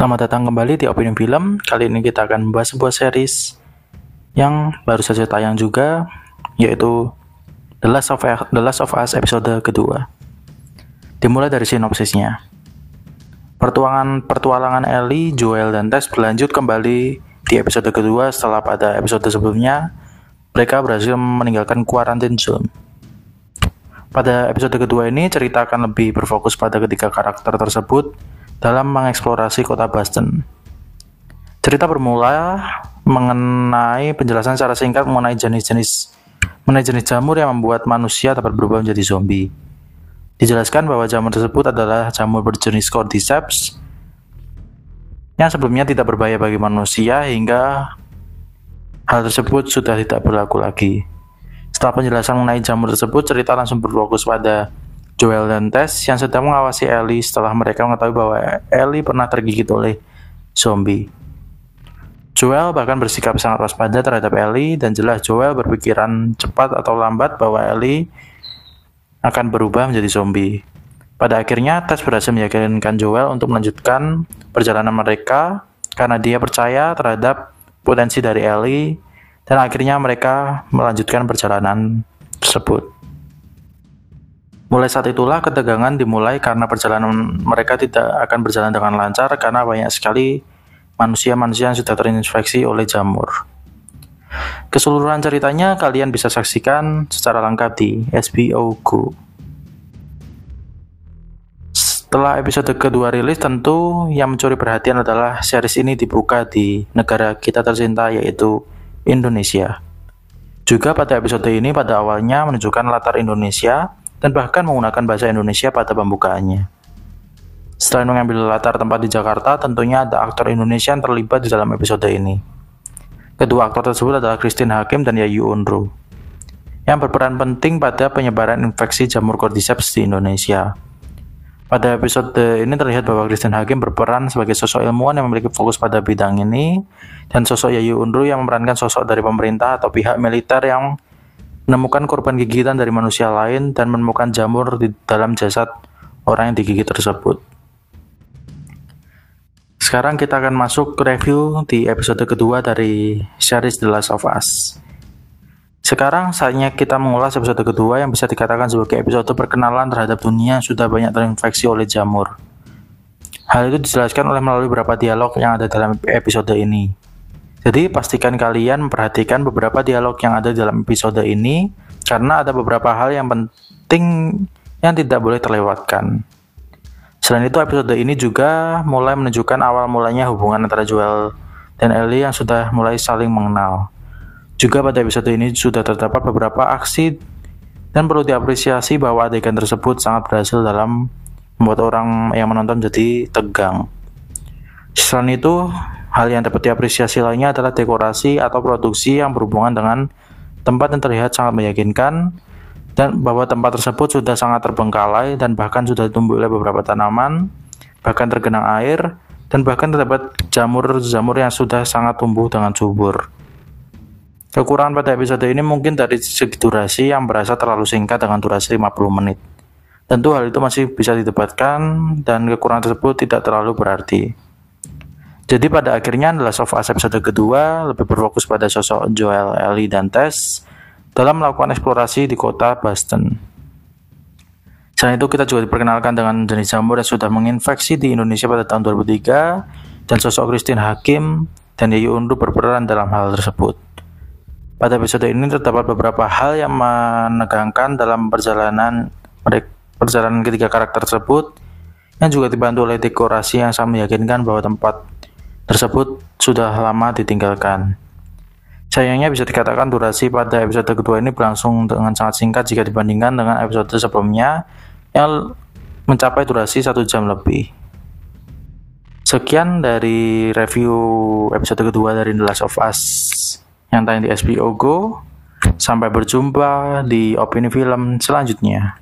Selamat datang kembali di Opini Film. Kali ini kita akan membahas sebuah series yang baru saja tayang juga, yaitu The Last of The Last of Us episode kedua. Dimulai dari sinopsisnya. Pertuangan pertualangan Ellie, Joel, dan Tess berlanjut kembali di episode kedua setelah pada episode sebelumnya mereka berhasil meninggalkan quarantine zone. Pada episode kedua ini cerita akan lebih berfokus pada ketiga karakter tersebut dalam mengeksplorasi kota Boston. Cerita bermula mengenai penjelasan secara singkat mengenai jenis-jenis mengenai jenis jamur yang membuat manusia dapat berubah menjadi zombie. Dijelaskan bahwa jamur tersebut adalah jamur berjenis Cordyceps yang sebelumnya tidak berbahaya bagi manusia hingga hal tersebut sudah tidak berlaku lagi. Setelah penjelasan mengenai jamur tersebut, cerita langsung berfokus pada Joel dan Tess yang sedang mengawasi Ellie setelah mereka mengetahui bahwa Ellie pernah tergigit oleh zombie. Joel bahkan bersikap sangat waspada terhadap Ellie dan jelas Joel berpikiran cepat atau lambat bahwa Ellie akan berubah menjadi zombie. Pada akhirnya, Tess berhasil meyakinkan Joel untuk melanjutkan perjalanan mereka karena dia percaya terhadap potensi dari Ellie dan akhirnya mereka melanjutkan perjalanan tersebut. Mulai saat itulah ketegangan dimulai karena perjalanan mereka tidak akan berjalan dengan lancar karena banyak sekali manusia-manusia yang sudah terinfeksi oleh jamur. Keseluruhan ceritanya kalian bisa saksikan secara lengkap di SBO Go. Setelah episode kedua rilis, tentu yang mencuri perhatian adalah series ini dibuka di negara kita tercinta yaitu Indonesia. Juga pada episode ini pada awalnya menunjukkan latar Indonesia dan bahkan menggunakan bahasa Indonesia pada pembukaannya. Selain mengambil latar tempat di Jakarta, tentunya ada aktor Indonesia yang terlibat di dalam episode ini. Kedua aktor tersebut adalah Christine Hakim dan Yayu Unru, yang berperan penting pada penyebaran infeksi jamur cordyceps di Indonesia. Pada episode ini terlihat bahwa Christine Hakim berperan sebagai sosok ilmuwan yang memiliki fokus pada bidang ini, dan sosok Yayu Unru yang memerankan sosok dari pemerintah atau pihak militer yang menemukan korban gigitan dari manusia lain dan menemukan jamur di dalam jasad orang yang digigit tersebut. Sekarang kita akan masuk ke review di episode kedua dari series The Last of Us. Sekarang saatnya kita mengulas episode kedua yang bisa dikatakan sebagai episode perkenalan terhadap dunia yang sudah banyak terinfeksi oleh jamur. Hal itu dijelaskan oleh melalui beberapa dialog yang ada dalam episode ini. Jadi pastikan kalian memperhatikan beberapa dialog yang ada dalam episode ini karena ada beberapa hal yang penting yang tidak boleh terlewatkan. Selain itu episode ini juga mulai menunjukkan awal mulanya hubungan antara Joel dan Ellie yang sudah mulai saling mengenal. Juga pada episode ini sudah terdapat beberapa aksi dan perlu diapresiasi bahwa adegan tersebut sangat berhasil dalam membuat orang yang menonton jadi tegang. Selain itu, Hal yang dapat diapresiasi lainnya adalah dekorasi atau produksi yang berhubungan dengan tempat yang terlihat sangat meyakinkan dan bahwa tempat tersebut sudah sangat terbengkalai dan bahkan sudah tumbuh oleh beberapa tanaman, bahkan tergenang air, dan bahkan terdapat jamur-jamur yang sudah sangat tumbuh dengan subur. Kekurangan pada episode ini mungkin dari segi durasi yang berasa terlalu singkat dengan durasi 50 menit. Tentu hal itu masih bisa didebatkan dan kekurangan tersebut tidak terlalu berarti. Jadi pada akhirnya adalah of Us episode kedua lebih berfokus pada sosok Joel, Ellie, dan Tess dalam melakukan eksplorasi di kota Boston. Selain itu kita juga diperkenalkan dengan jenis jamur yang sudah menginfeksi di Indonesia pada tahun 2003 dan sosok Christine Hakim dan Yayu Undu berperan dalam hal tersebut. Pada episode ini terdapat beberapa hal yang menegangkan dalam perjalanan perjalanan ketiga karakter tersebut yang juga dibantu oleh dekorasi yang sangat meyakinkan bahwa tempat tersebut sudah lama ditinggalkan. Sayangnya bisa dikatakan durasi pada episode kedua ini berlangsung dengan sangat singkat jika dibandingkan dengan episode sebelumnya yang mencapai durasi satu jam lebih. Sekian dari review episode kedua dari The Last of Us yang tayang di HBO Go. Sampai berjumpa di opini film selanjutnya.